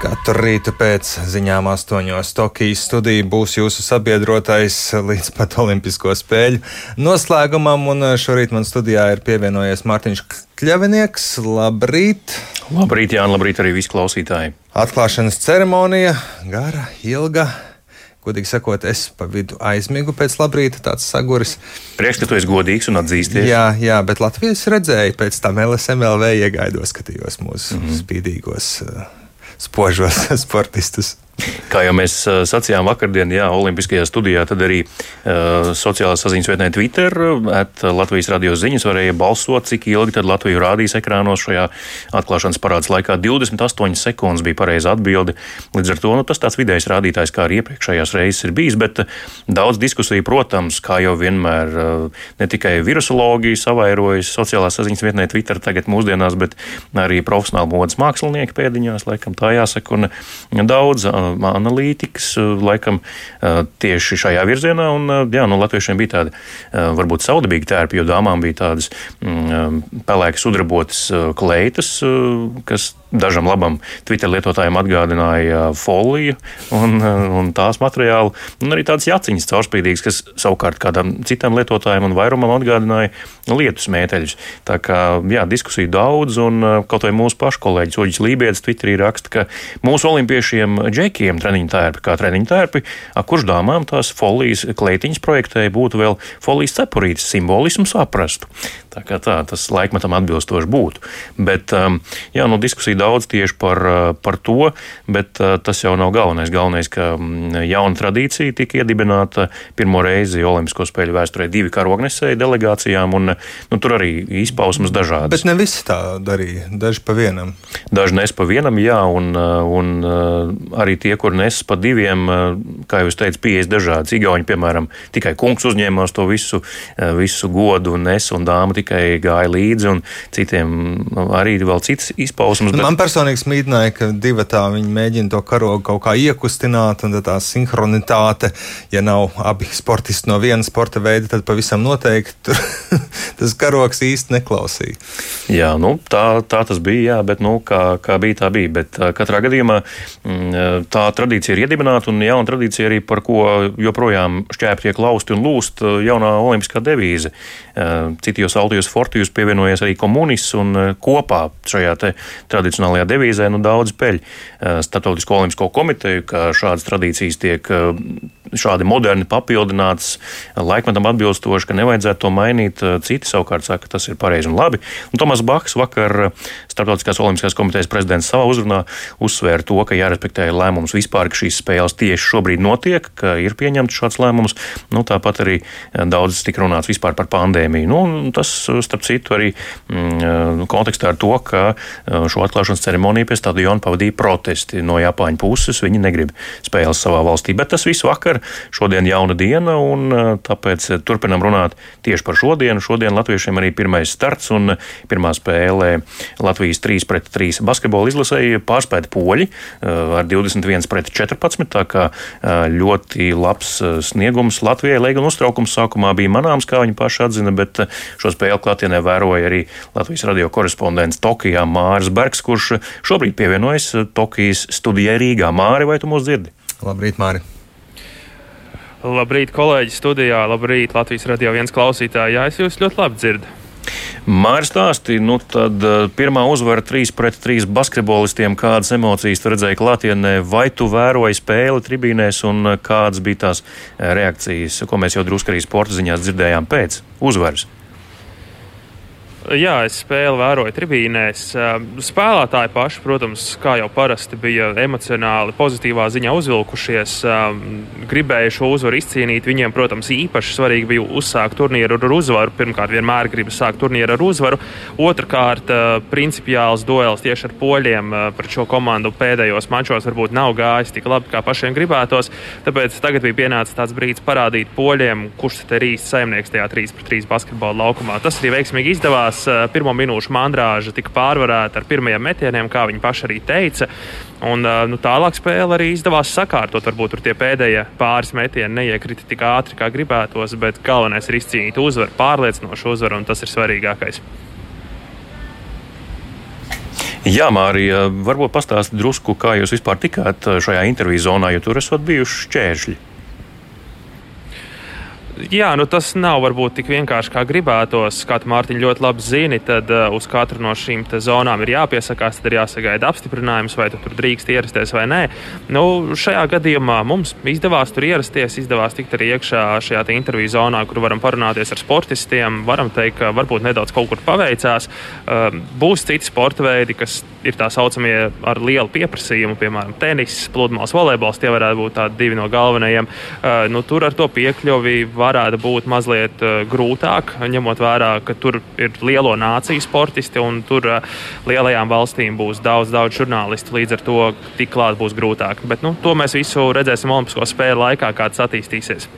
Katru rītu pēc ziņām astoņos Tokijas studija būs jūsu sabiedrotais līdz pat Olimpisko spēļu noslēgumam, un šorīt man studijā ir pievienojies Mārtiņš Kļavinieks. Labrīt! Labrīt, Jānis, labrīt arī visi klausītāji! Atklāšanas ceremonija gara, ilga. Godīgi sakot, es pa vidu aizmigu pēc labrīta, tāds saguris. Prieks, ka tu esi godīgs un atzīsties. Jā, jā bet Latvijas redzēju, pēc tam LSMLV iegaidos, skatījos mūsu mm -hmm. spīdīgos spožos sportistus. Kā jau mēs sacījām vakardien, jā, Olimpiskajā studijā, tad arī uh, sociālās saziņas vietnē Twitter, at Latvijas radio ziņas varēja balsot, cik ilgi tad Latviju rādīs ekrānos šajā atklāšanas parāds laikā. 28 sekundes bija pareiza atbilde. Līdz ar to nu, tas tāds vidējs rādītājs, kā arī iepriekšējās reizes ir bijis, bet daudz diskusiju, protams, kā jau vienmēr, uh, ne tikai virusologi savairojas sociālās saziņas vietnē Twitter tagad mūsdienās, bet arī profesionāli modas mākslinieki pēdiņās, laikam tā jāsaka, un daudz uh, analītikas, eh, laikam eh, tieši šajā virzienā. Un, jā, nu, latviešiem bija tādi varbūt saudabīgi tērpi, jo dāmām bija tādas mm, pelēkas sudrabotas kleitas, kas dažam labam Twitter lietotājiem atgādināja foliju un, un tās materiālu, un arī tādas jaciņas caurspīdīgas, kas savukārt kādam citam lietotājam un vairumam atgādināja lietus mēteļus. Tā kā jā, diskusiju daudz, un kaut vai mūsu pašu kolēģis Oģis Lībijams Twitterī raksta, ka mūsu olimpiešiem džekiem treniņu tērpi kā treniņu tērpi, kurš dāmām tās folijas kleitiņas projektēja būtu vēl folijas cepurītes simbolismu saprastu. Tā kā tā, tas laikmetam atbilstoši būtu. Bet, um, jā, nu, diskusija daudz tieši par, uh, par to, bet uh, tas jau nav galvenais. Galvenais, ka mm, jauna tradīcija tika iedibināta pirmo reizi Olimpisko spēļu vēsturē divi karognesēji delegācijām, un nu, tur arī izpausmes dažādas. Bet ne visi tā darīja, daži pa vienam. Daži nes pa vienam, jā, un, uh, un arī tie, kur nes pa diviem, kā jau es teicu, pieejas dažādas. Igauņi, piemēram, tikai kungs uzņēmās to visu, visu godu un nes un dāma tikai gāja līdzi, un citiem arī vēl citas izpausmes. Bet... Man personīgi smīdināja, ka divi tā viņi mēģina to karogu kaut kā iekustināt, un tā sinhronitāte, ja nav abi sportisti no viena sporta veida, tad pavisam noteikti tas karogs īsti neklausīja. Jā, nu, tā, tā tas bija, jā, bet nu, kā, kā bija, tā bija. Bet katrā gadījumā mm, tā tradīcija ir iedibināta, un jauna tradīcija arī, par ko joprojām šķēpi tiek lausti un lūst jaunā olimpiskā devīze. Citijos Altijos Fortijos pievienojies arī komunists un kopā šajā tradicionālajā devīzē nu, daudz peļ Startautisko olimpisko komiteju, ka šādas tradīcijas tiek šādi moderni papildināts, laikmetam atbilstoši, ka nevajadzētu to mainīt. Citi savukārt saka, ka tas ir pareizi un labi. Un Tomas Baks vakar Startautiskās olimpiskās komitejas prezidents savā uzrunā uzsvēra to, ka jārespektē lēmums vispār, ka šīs spēles tieši šobrīd notiek, ka ir pieņemts šāds lēmums. Nu, tāpat arī daudz tika runāts vispār par pandēmiju. Nu, tas, starp citu, arī mm, kontekstā ar to, ka šo atklāšanas ceremoniju pie stadiona pavadīja protesti no Japāņu puses. Viņi negrib spēles savā valstī, bet tas viss vakar Šodien jauna diena, un tāpēc turpinām runāt tieši par šodienu. Šodien latviešiem arī pirmais starts un pirmā spēlē Latvijas 3 pret 3 basketbola izlasēja pārspēt poļi ar 21 pret 14. Tā kā ļoti labs sniegums Latvijai, lai gan uztraukums sākumā bija manāms, kā viņi paši atzina, bet šo spēli klātienē vēroja arī Latvijas radio korespondents Tokijā Māris Bergs, kurš šobrīd pievienojas Tokijas studijai Rīgā. Māri, vai tu mūs dzirdi? Labrīt, Māri! Labrīt, kolēģi studijā, labrīt, Latvijas radio viens klausītāji. Jā, es jūs ļoti labi dzirdu. Mārcis stāstīja, nu tad uh, pirmā uzvara 3 pret 3 basketbolistiem. Kādas emocijas tu redzēji klātienē, vai tu vēroji spēli tribīnēs un uh, kādas bija tās uh, reakcijas, ko mēs jau drusku arī sporta ziņās dzirdējām pēc uzvaras? Jā, es spēli vēroju tribīnēs. Spēlētāji paši, protams, kā jau parasti, bija emocionāli pozitīvā ziņā uzvilkušies, gribēja šo uzvaru izcīnīt. Viņiem, protams, īpaši svarīgi bija uzsākt turnīru ar uzvaru. Pirmkārt, vienmēr gribas sākt turnīru ar uzvaru. Otrakārt, principiāls duels tieši ar poļiem par šo komandu pēdējos mačos varbūt nav gājis tik labi, kā pašiem gribētos. Tāpēc tagad bija pienācis tāds brīdis parādīt poļiem, kurš tad ir īsts saimnieks tajā 3 pret 3 basketbola laukumā. Tas arī veiksmīgi izdevās beigās pirmo minūšu mandrāža tika pārvarēta ar pirmajiem metieniem, kā viņi paši arī teica. Un, nu, tālāk spēle arī izdevās sakārtot. Varbūt tur tie pēdējie pāris metieni neiekrita tik ātri, kā gribētos, bet galvenais ir izcīnīt uzvaru, pārliecinošu uzvaru, un tas ir svarīgākais. Jā, Mārija, varbūt pastāstiet drusku, kā jūs vispār tikāt šajā interviju zonā, jo tur esat bijuši šķēršļi jā, nu tas nav varbūt tik vienkārši kā gribētos. Kā tu Mārtiņ ļoti labi zini, tad uh, uz katru no šīm zonām ir jāpiesakās, tad ir jāsagaida apstiprinājums, vai tu tur drīkst ierasties vai nē. Nu, šajā gadījumā mums izdevās tur ierasties, izdevās tikt arī iekšā šajā interviju zonā, kur varam parunāties ar sportistiem. Varam teikt, ka varbūt nedaudz kaut kur paveicās. Uh, būs citi sporta veidi, kas ir tā saucamie ar lielu pieprasījumu, piemēram, tenis, pludmales, volejbols. Tie varētu būt tādi divi no galvenajiem. Uh, nu, tur ar to piekļuvi varētu būt mazliet uh, grūtāk, ņemot vērā, ka tur ir lielo nāciju sportisti un tur uh, lielajām valstīm būs daudz, daudz žurnālistu. Līdz ar to tik klāt būs grūtāk. Bet nu, to mēs visu redzēsim Olimpisko spēļu laikā, kā tas attīstīsies.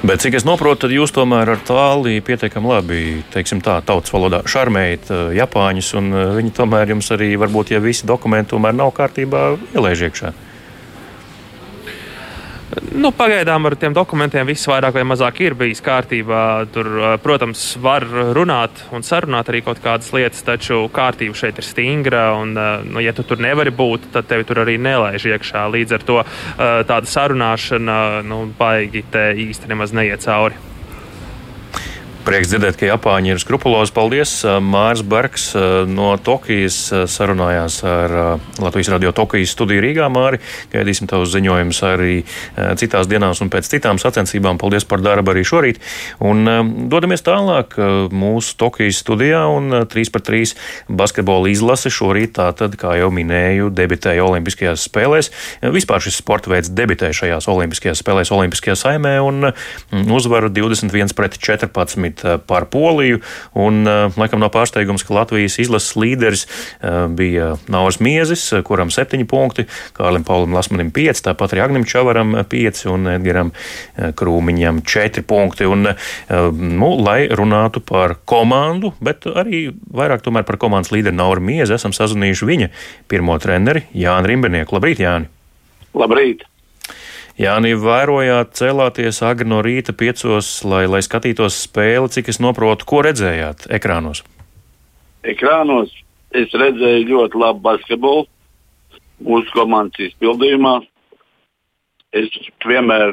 Bet cik es saprotu, tad jūs tomēr ar tālī pietiekami labi, teiksim tā, tautas valodā šarmējat uh, Japāņus, un viņi tomēr jums arī, varbūt, ja visi dokumenti tomēr nav kārtībā, ielēž iekšā. Nu, pagaidām ar tiem dokumentiem viss vairāk vai mazāk ir bijis kārtībā. Tur, protams, var runāt un sarunāt arī kaut kādas lietas, taču kārtība šeit ir stingra. Un, nu, ja tu tur nevari būt, tad tevi tur arī nelaiž iekšā. Līdz ar to tāda sarunāšana nu, baigi te īsti nemaz neiet cauri. Prieks dzirdēt, ka Japāņi ir skrupulozi. Paldies! Mārs Bergs no Tokijas sarunājās ar Latvijas radio Tokijas studiju Rīgā. Māri, gaidīsim tavus ziņojumus arī citās dienās un pēc citām sacensībām. Paldies par darbu arī šorīt. Un dodamies tālāk mūsu Tokijas studijā un 3 par 3 basketbola izlase šorīt tātad, kā jau minēju, debitēja Olimpiskajās spēlēs. Vispār šis sporta veids debitēja šajās Olimpiskajās spēlēs Olimpiskajā saimē un uzvaru 21 pret 14 šobrīd eh, par Poliju. Un, eh, laikam nav pārsteigums, ka Latvijas izlases līderis eh, bija Nauris Miezis, kuram septiņi punkti, Kārlim Paulim Lasmanim pieci, tāpat arī Agnim Čavaram pieci un Edgaram Krūmiņam četri punkti. Un, nu, lai runātu par komandu, bet arī vairāk tomēr par komandas līderi Nauru Miezi, esam sazvanījuši viņa pirmo treneri Jāni Rimbernieku. Labrīt, Jāni! Labrīt! Jāni, vērojāt, cēlāties agri no rīta piecos, lai, lai skatītos spēli, cik es saprotu, ko redzējāt ekrānos? Ekrānos es redzēju ļoti labu basketbolu mūsu komandas izpildījumā. Es vienmēr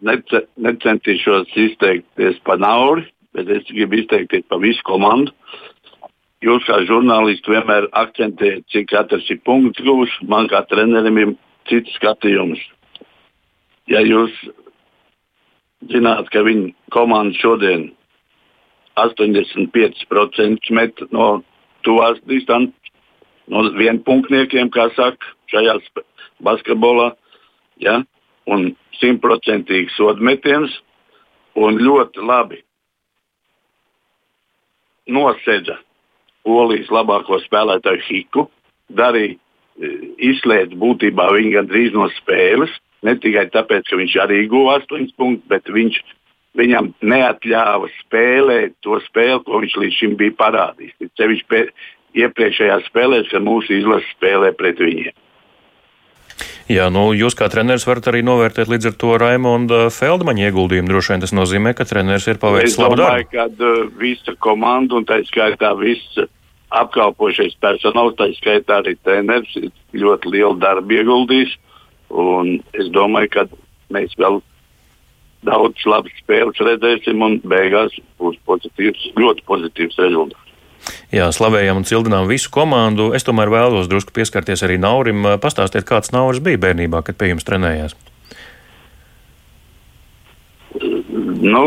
nece, necentīšos izteikties par nauri, bet es gribu izteikties par visu komandu. Jūs kā žurnālisti vienmēr akcentējat, cik katrs ir punkts gūs. Man kā trenerim ir cits skatījums ja jūs zināt, ka viņa komanda šodien 85% met no tuvās distances, no vienpunktniekiem, kā saka, šajā basketbolā, ja, un simtprocentīgi sodmetiens, un ļoti labi nosedza Polijas labāko spēlētāju Hiku, darīja, e, izslēdz būtībā viņu gandrīz no spēles. Ne tikai tāpēc, ka viņš arī guva 8 punktus, bet viņš viņam neatļāva spēlēt to spēli, ko viņš līdz šim bija parādījis. Ceļš iepriekšējās spēlēs, kad mūsu izlase spēlē pret viņiem. Jā, nu, jūs kā treneris varat arī novērtēt līdz ar to Raimonda Feldmaņa ieguldījumu. Droši vien tas nozīmē, ka treneris ir paveicis labu darbu. Es domāju, ka uh, visa komanda un tā skaitā viss apkalpošais personāls, tā skaitā arī treneris, ir ļoti lielu darbu ieguldījis. Un es domāju, ka mēs vēl daudz labas spēles redzēsim, un beigās būs pozitīvs, ļoti pozitīvs rezultāts. Jā, slavējam un cildinām visu komandu. Es tomēr vēlos drusku pieskarties arī Naurim. Pastāstiet, kāds Nauris bija bērnībā, kad pie jums trenējās? Nu,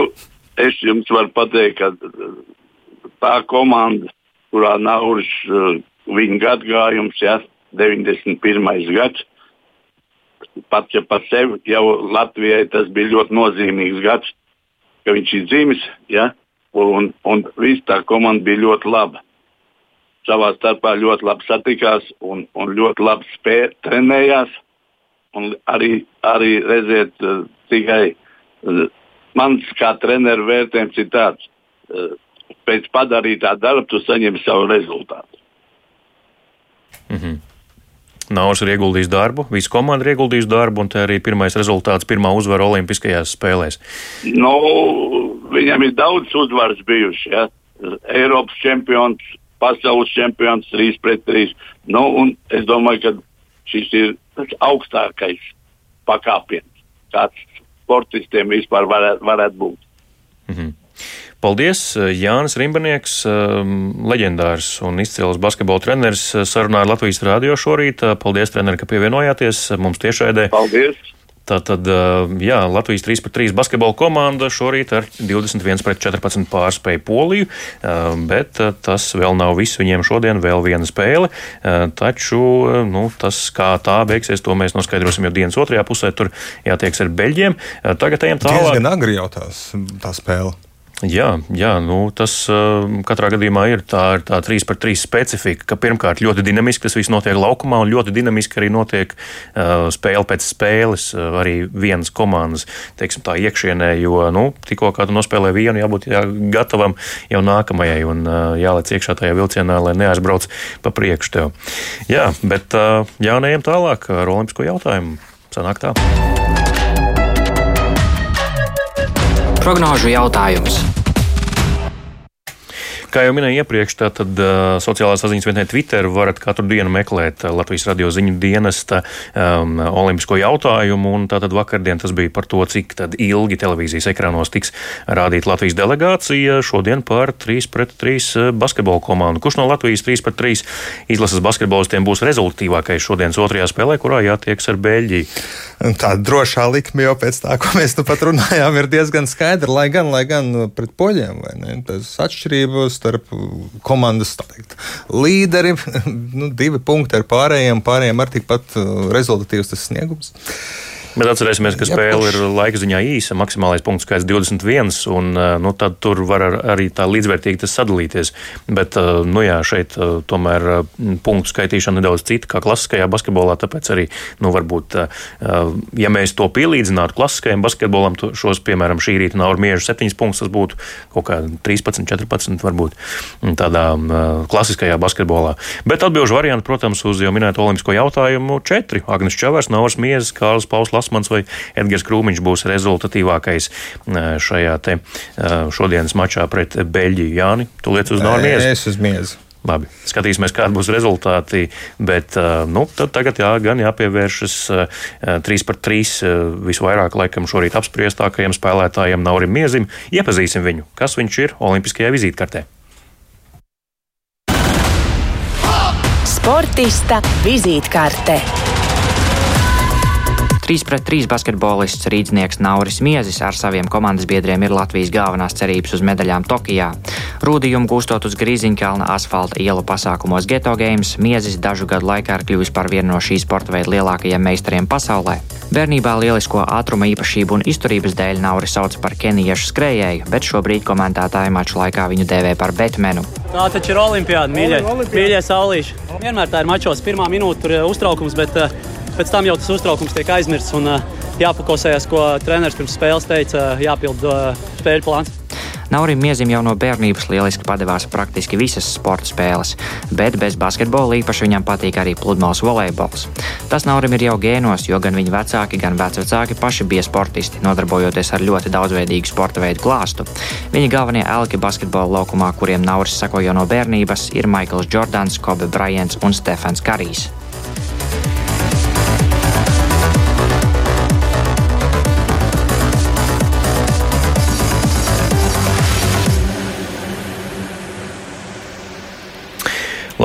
es jums varu pateikt, ka tā komanda, kurā Nauris viņa gadgājums, ja, 91. gads, pats ja par sevi jau Latvijai tas bija ļoti nozīmīgs gads, ka viņš ir dzimis. Ja? Un, un viss tā komanda bija ļoti laba. Savā starpā ļoti labi satikās un, un ļoti labi spēja, trenējās. Arī, arī redziet, eh, tikai eh, mans kā treneru vērtējums ir tāds, eh, pēc padarītā darba tu saņem savu rezultātu. Mm -hmm. Nauris ir ieguldījis darbu, visa komanda ir ieguldījusi darbu, un tā arī pirmais rezultāts, pirmā uzvara Olimpiskajās spēlēs. Nu, viņam ir daudz uzvaras bijušas. Ja? Eiropas čempions, pasaules čempions, 3 pret 3. Nu, es domāju, ka šis ir augstākais pakāpiens, kāds sportistiem vispār varētu, varētu būt. Mm -hmm. Paldies! Jānis Rimbanieks, um, leģendārs un izcils basketbola treneris, sarunāja Latvijas rādio šorīt. Paldies, treneri, ka pievienojāties mums tiešraidē. Paldies! Tātad, jā, Latvijas 3 pret 3 basketbola komanda šorīt ar 21 pret 14 pārspēju Poliju, bet tas vēl nav viss. Viņiem šodien vēl viena spēle, taču nu, tas, kā tā beigsies, to mēs noskaidrosim jau dienas otrajā pusē. Tur jātieks ar Beļģiem. Tagad ejam tālāk. Diezgan agri jau tās, tā spēle. Jā, jā nu, tas uh, katrā gadījumā ir tā, ir tā 3 pret 3 specifika, ka pirmkārt ļoti dinamiski tas viss notiek laukumā, un ļoti dinamiski arī notiek uh, spēle pēc spēles, uh, arī vienas komandas teiksim, iekšienē, jo nu, tikko kā tu nospēlē vienu, jābūt jā, gatavam jau nākamajai un uh, jālec iekšā tajā vilcienā, lai neaizbrauc pa priekšu tev. Jā, bet uh, jānējam tālāk ar olimpisko jautājumu. Sanāk tā. Prognožu jautājums. Kā jau minēju iepriekš, tad uh, sociālās saziņas vietnē Twitter varat katru dienu meklēt uh, Latvijas radio ziņu dienesta um, olimpisko jautājumu. Tātad vakardien tas bija par to, cik ilgi televīzijas ekrānos tiks rādīta Latvijas delegācija. Šodien par 3 pret 3 uh, basketbola komandu. Kurš no Latvijas 3 pret 3 izlases basketbolistiem būs rezultatīvākais šodienas otrajā spēlē, kurā jātieks ar Beļģiju? Tā drošā likme jau pēc tā, ko mēs nu pat runājām, ir diezgan skaidra. Lai gan, lai gan pret poļiem, vai ne? Tas atšķirības starp komandas teikt, līderi. Nu, divi punkti ar pārējiem, pārējiem ar tikpat uh, rezultatīvs tas sniegums. Bet atcerēsimies, ka spēle ir laika ziņā īsa, maksimālais punktu skaits 21, un eh, nu, tad tur var ar, arī tā līdzvērtīgi tas sadalīties. Bet, eh, nu jā, šeit eh, tomēr punktu skaitīšana nedaudz cita kā klasiskajā basketbolā, tāpēc arī, nu, varbūt, ja mēs to pielīdzinātu klasiskajam basketbolam, šos, piemēram, šī rīta nav miežu 7 punktus, tas būtu kaut kā 13, 14, varbūt tādā klasiskajā basketbolā. Bet atbilžu variantu, protams, uz jau minēto olimpisko jautājumu 4. Agnes Čavars, Nauras Miezes, Kārlis Pauslas. Osmans vai Edgars Krūmiņš būs rezultatīvākais šajā te šodienas mačā pret Beļģiju. Jāni, tu liec uz Normijas? Es uz miezi. Labi, skatīsimies, kādi būs rezultāti. Bet nu, tagad jā, gan jāpievēršas 3 par 3 visvairāk laikam šorīt apspriestākajam spēlētājam Naurim Miezim. Iepazīsim viņu, kas viņš ir Olimpiskajā vizītkartē. Sportista vizītkārte. 3 pret 3 basketbolists Rīdznieks Nauris Miezis ar saviem komandas biedriem ir Latvijas galvenās cerības uz medaļām Tokijā. Rūdījumu gūstot uz Grīziņkalna asfalta ielu pasākumos Geto Games, Miezis dažu gadu laikā ir kļuvis par vienu no šī sporta veida lielākajiem meistariem pasaulē. Bērnībā lielisko ātruma īpašību un izturības dēļ Nauris sauc par keniešu skrejēju, bet šobrīd komentētāji maču laikā viņu dēvē par Betmenu. Tā taču ir olimpiāda, mīļie, mīļie saulīši. Vienmēr tā ir mačos, pirmā minūte tur ir uztraukums, bet uh, pēc tam jau tas uztraukums tiek aizmirsts un jāpakosējas, ko treneris pirms spēles teica, jāpild spēļu plāns. Naurim Miezim jau no bērnības lieliski padevās praktiski visas sporta spēles, bet bez basketbola īpaši viņam patīk arī pludmales volejbols. Tas Naurim ir jau gēnos, jo gan viņa vecāki, gan vecvecāki paši bija sportisti, nodarbojoties ar ļoti daudzveidīgu sporta veidu klāstu. Viņa galvenie elki basketbola laukumā, kuriem Nauris sako jau no bērnības, ir Maikls Jordans, Kobe Bryants un Stefans Karijs.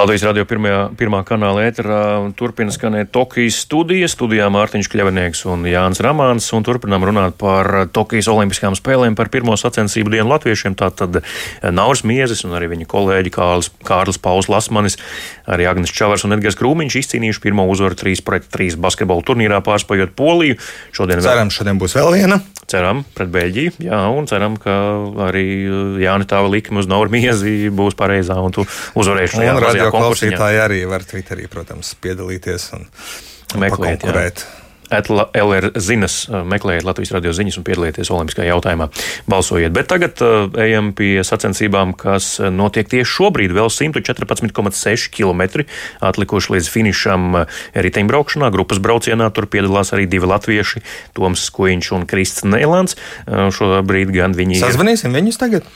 Latvijas radio pirmajā, pirmā kanāla ēterā turpina skanēt Tokijas studijas. Studijā Mārtiņš Kļavinieks un Jānis Ramāns. Un turpinām runāt par Tokijas Olimpiskajām spēlēm, par pirmo sacensību dienu latviešiem. Tātad Nauris Miezes un arī viņa kolēģi Kārlis, Kārlis Pauls Lasmanis, arī Agnes Čavars un Edgars Krūmiņš izcīnījuši pirmo uzvaru 3 pret 3 basketbola turnīrā pārspējot Poliju. Šodien Ceram, vēl... šodien būs vēl viena. Ceram pret Beļģiju, jā, un ceram, ka arī Jāni Tāva likme uz Nauru Miezi būs pareizā un tu uzvarēsi šajā klausītāji arī var Twitterī, protams, piedalīties un meklēt. konkurēt. LR zinas, meklējiet Latvijas radio ziņas un piedalieties Olimpiskajā jautājumā. Balsojiet. Bet tagad uh, ejam pie sacensībām, kas notiek tieši šobrīd. Vēl 114,6 km atlikuši līdz finišam riteņbraukšanā. Grupas braucienā tur piedalās arī divi latvieši - Toms Skuiņš un Krists Nēlāns. Šobrīd gan viņi ir. Sazvanīsim viņus tagad?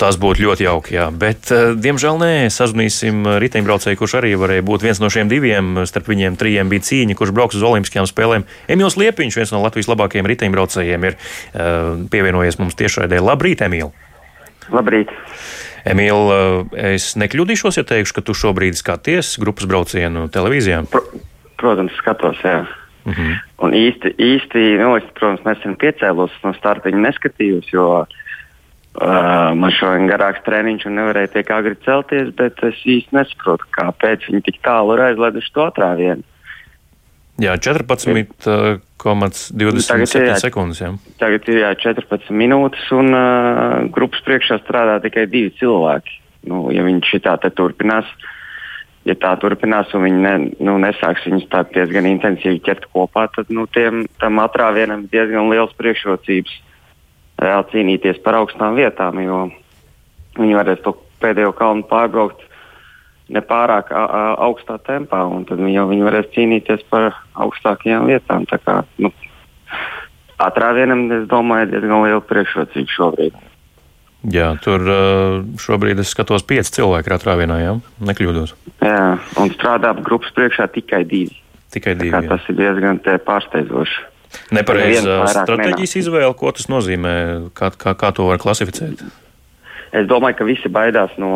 Tas būtu ļoti jauki, jā. Bet, diemžēl, nē, sazvanīsim riteņbraucēju, kurš arī varēja būt viens no šiem diviem. Starp viņiem trijiem bija cīņa, kurš brauks uz Olimpiskajām spēlēm. Emīls Liepiņš, viens no Latvijas labākajiem riteņbraucējiem, ir uh, pievienojies mums tiešraidē. Labrīt, Emīl! Labrīt! Emīl, es nekļūdīšos, ja teikšu, ka tu šobrīd skaties grupas braucienu televīzijā. Pro, protams, skatos, jā. Mhm. -huh. Un īsti, īsti nu, es, protams, nesen piecēlos no starta, neskatījos, jo uh, man šodien garāks treniņš un nevarēja tiek agri celties, bet es īsti nesaprotu, kāpēc viņi tik tālu ir aizleduši to otrāvienu. Jā, 14,27 uh, sekundes. Jā. Tagad ir jā, 14 minūtes, un uh, grupas priekšā strādā tikai divi cilvēki. Nu, ja viņi šitā turpinās, ja tā turpinās, un viņi ne, nu, nesāks viņus tā diezgan intensīvi ķert kopā, tad nu, tiem, tam atrāvienam ir diezgan liels priekšrocības reāli cīnīties par augstām vietām, jo viņi varēs to pēdējo kalnu pārbraukt nepārāk augstā tempā, un tad jau viņi varēs cīnīties par augstākajām vietām. Tā kā, nu, atrāvienam, es domāju, ir diezgan liela priekšrocība šobrīd. Jā, tur šobrīd es skatos, pieci cilvēki ir atrāvienā, ja nekļūdos. Jā, un strādā grupas priekšā tikai divi. Tikai divi. Tas ir diezgan pārsteidzoši. Nepareiza stratēģijas izvēle, ko tas nozīmē, kā, kā, kā to var klasificēt? Es domāju, ka visi baidās no,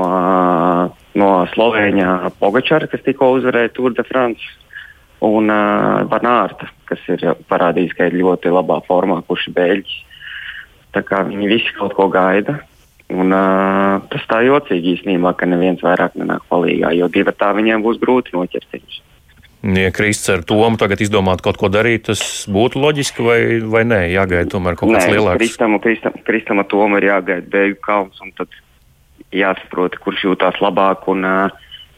no Slovēņa Pogačara, kas tikko uzvarēja Tour de France, un uh, Banārta, kas ir parādījis, ka ir ļoti labā formā, kurš ir beļģis. Tā kā viņi visi kaut ko gaida. Un, uh, tas tā jocīgi īstenībā, ka neviens vairāk nenāk palīdzīgā, jo divi tā viņiem būs grūti noķert viņus. Ja Kristis ar Tomu tagad izdomātu kaut ko darīt, tas būtu loģiski vai, vai nē, jāgaida tomēr kaut kāds lielāks? Kristam, Kristam, Kristam ar Tomu ir jāgaida bēgu kalns un tad jāsaprot, kurš jūtās labāk un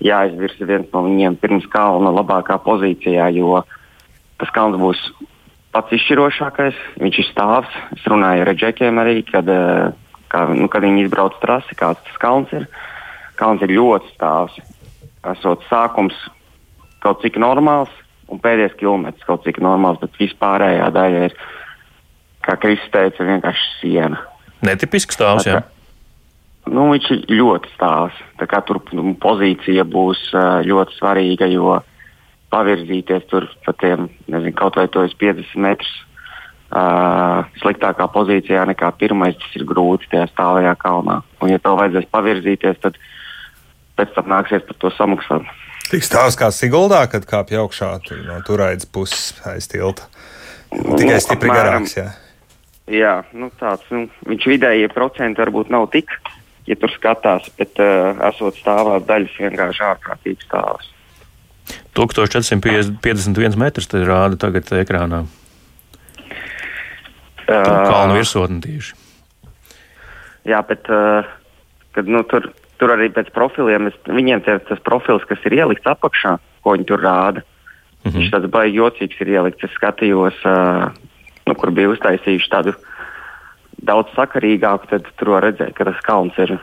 jāizvirza viens no viņiem pirms kalna labākā pozīcijā, jo tas kalns būs pats izšķirošākais. Viņš ir stāvs. Es runāju ar reģekiem arī, kad, kā, nu, kad viņi izbrauc trasi, kāds tas kalns ir. Kalns ir ļoti stāvs. Esot sākums kaut cik normāls, un pēdējais kilometrs kaut cik normāls, bet vispārējā daļa ir, kā Kristis teica, vienkārši siena. Netipisks stāvs, jā. Nu, viņš ir ļoti stāvs. Tur nu, pozīcija būs ļoti svarīga, jo pavirzīties tur pa tiem, nezinu, kaut vai tos 50 metrus uh, sliktākā pozīcijā nekā pirmais, tas ir grūti tajā stāvajā kalnā. Un, ja tev vajadzēs pavirzīties, tad pēc tam nāksies par to samaksāt. Tik stāvs kā Siguldā, kad kāpj augšā tur no turaidas puses aiz tilta. Tikai nu, stipri apmēram, garāks. Jā, jā nu, tāds, nu, viņš vidējie procenti varbūt nav tik, ja tur skatās, bet uh, esot stāvās daļas vienkārši ārkārtīgi stāvs. 1451 metrus te rāda tagad ekrānā. Uh, kalnu virsotni tieši. Jā, bet uh, kad, nu, tur tur arī pēc profiliem, es, viņiem tie, tas profils, kas ir ielikts apakšā, ko viņi tur rāda, mm -hmm. viņš tāds baigi jocīgs ir ielikts. Es skatījos, uh, nu, kur bija uztaisījuši tādu daudz sakarīgāku, tad tur var redzēt, ka tas kalns ir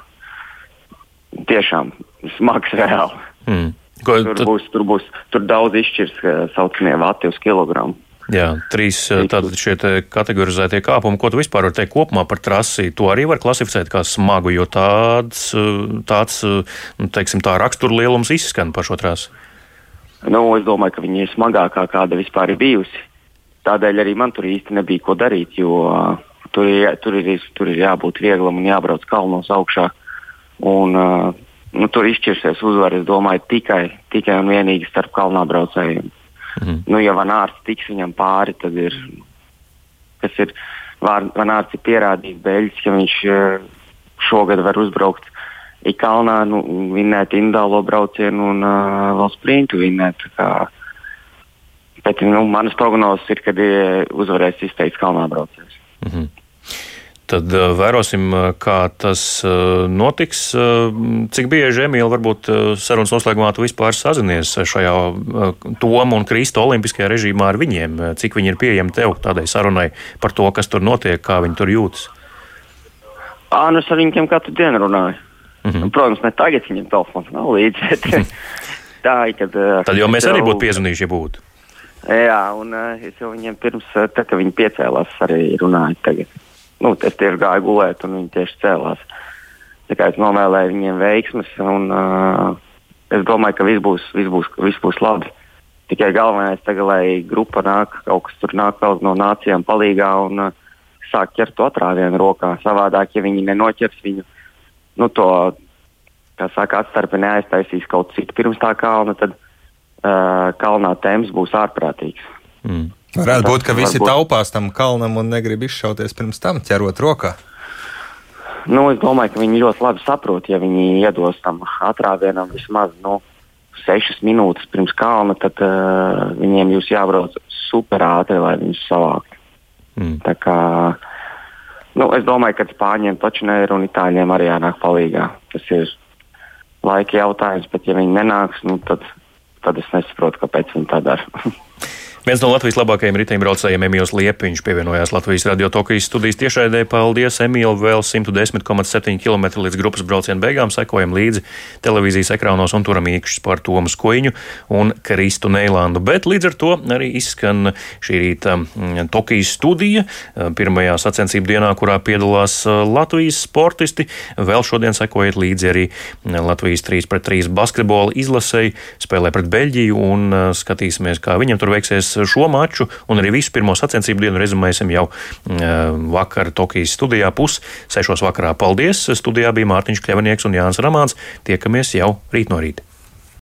tiešām smags reāli. Mm. Ko, tur, tad... būs, tur būs tur daudz izšķirs, kā saucamie vati uz kilogramu. Jā, trīs tātad šie kategorizētie kāpumi, ko tu vispār vari teikt kopumā par trasi, to arī var klasificēt kā smagu, jo tāds, tāds nu, teiksim, tā rakstura lielums izskan par šo trasi. Nu, es domāju, ka viņa ir smagākā, kāda vispār ir bijusi. Tādēļ arī man tur īsti nebija ko darīt, jo uh, tur, ir, tur, ir, tur ir jābūt vieglam un jābrauc kalnos augšā. Un, uh, nu, tur izšķirsies uzvara, es domāju, tikai, tikai un vienīgi starp kalnā braucējiem. Mm. Nu, ja Vanārts tiks viņam pāri, tad ir. Kas ir Vanārts ir pierādījis beļģis, ka viņš eh, šogad var uzbraukt ik kalnā, nu, vinnēt indālo braucienu un uh, vēl sprintu vinnēt. Bet nu, manas prognozes ir, ka uzvarēs izteikts kalnā brauciens. Mm -hmm. Tad vērosim, kā tas notiks. Cik bieži, Emīl, varbūt sarunas noslēgumā tu vispār sazinies šajā Toma un Krista olimpiskajā režīmā ar viņiem? Cik viņi ir pieejami tev tādai sarunai par to, kas tur notiek, kā viņi tur jūtas? Ā, nu es ar viņiem katru dienu runāju. Mm -hmm. Protams, ne tagad viņam telefons nav līdzi. tā ir, kad. Tad jau mēs arī būtu piezvanījuši, ja būtu. Jā, un es jau viņiem pirms, tā, kad viņi piecēlās, arī runāju. Tagad. Nu, es tieši gāju gulēt, un viņi tieši cēlās. Tā kā es novēlēju viņiem veiksmes, un uh, es domāju, ka viss būs, viss būs, viss būs labi. Tikai galvenais tagad, lai grupa nāk, kaut kas tur nāk vēl no nācijām palīgā un uh, sāk ķert to atrāvienu rokā. Savādāk, ja viņi nenoķers viņu, nu, to, kā saka, atstarpi neaiztaisīs kaut citu pirms tā kalna, tad uh, kalnā temps būs ārprātīgs. Mm. Varētu būt, ka visi varbūt... taupās tam kalnam un negrib izšauties pirms tam, ķerot rokā. Nu, es domāju, ka viņi ļoti labi saprot, ja viņi iedos tam atrāvienam vismaz nu, sešas minūtes pirms kalna, tad uh, viņiem jūs jābrauc super ātri, lai viņus savāktu. Mm. Tā kā, nu, es domāju, ka spāņiem taču ir un itāļiem arī jānāk palīdzīgā. Tas ir laika jautājums, bet ja viņi nenāks, nu, tad, tad es nesaprotu, kāpēc viņi tā dara. Viens no Latvijas labākajiem riteņbraucējiem Emīls Liepiņš pievienojās Latvijas radio Tokijas studijas tiešraidē. Paldies, Emīl! Vēl 110,7 km līdz grupas brauciena beigām sekojam līdzi televīzijas ekrānos un turam īkšķus par Tomu Skoiņu un Kristu Neilandu. Bet līdz ar to arī izskan šī rīta mm, Tokijas studija eh, pirmajā sacensību dienā, kurā piedalās eh, Latvijas sportisti. Vēl šodien sekojiet līdzi arī mm, Latvijas 3 pret 3 basketbola izlasēji, spēlē pret Beļģiju un skatīsimies, kā viņam tur veiksies šo maču un arī visu pirmo sacensību dienu rezumēsim jau mm, vakar Tokijas studijā pus sešos vakarā. Paldies! Studijā bija Mārtiņš Kļavinieks un Jānis Ramāns. Tiekamies jau rīt no rīta.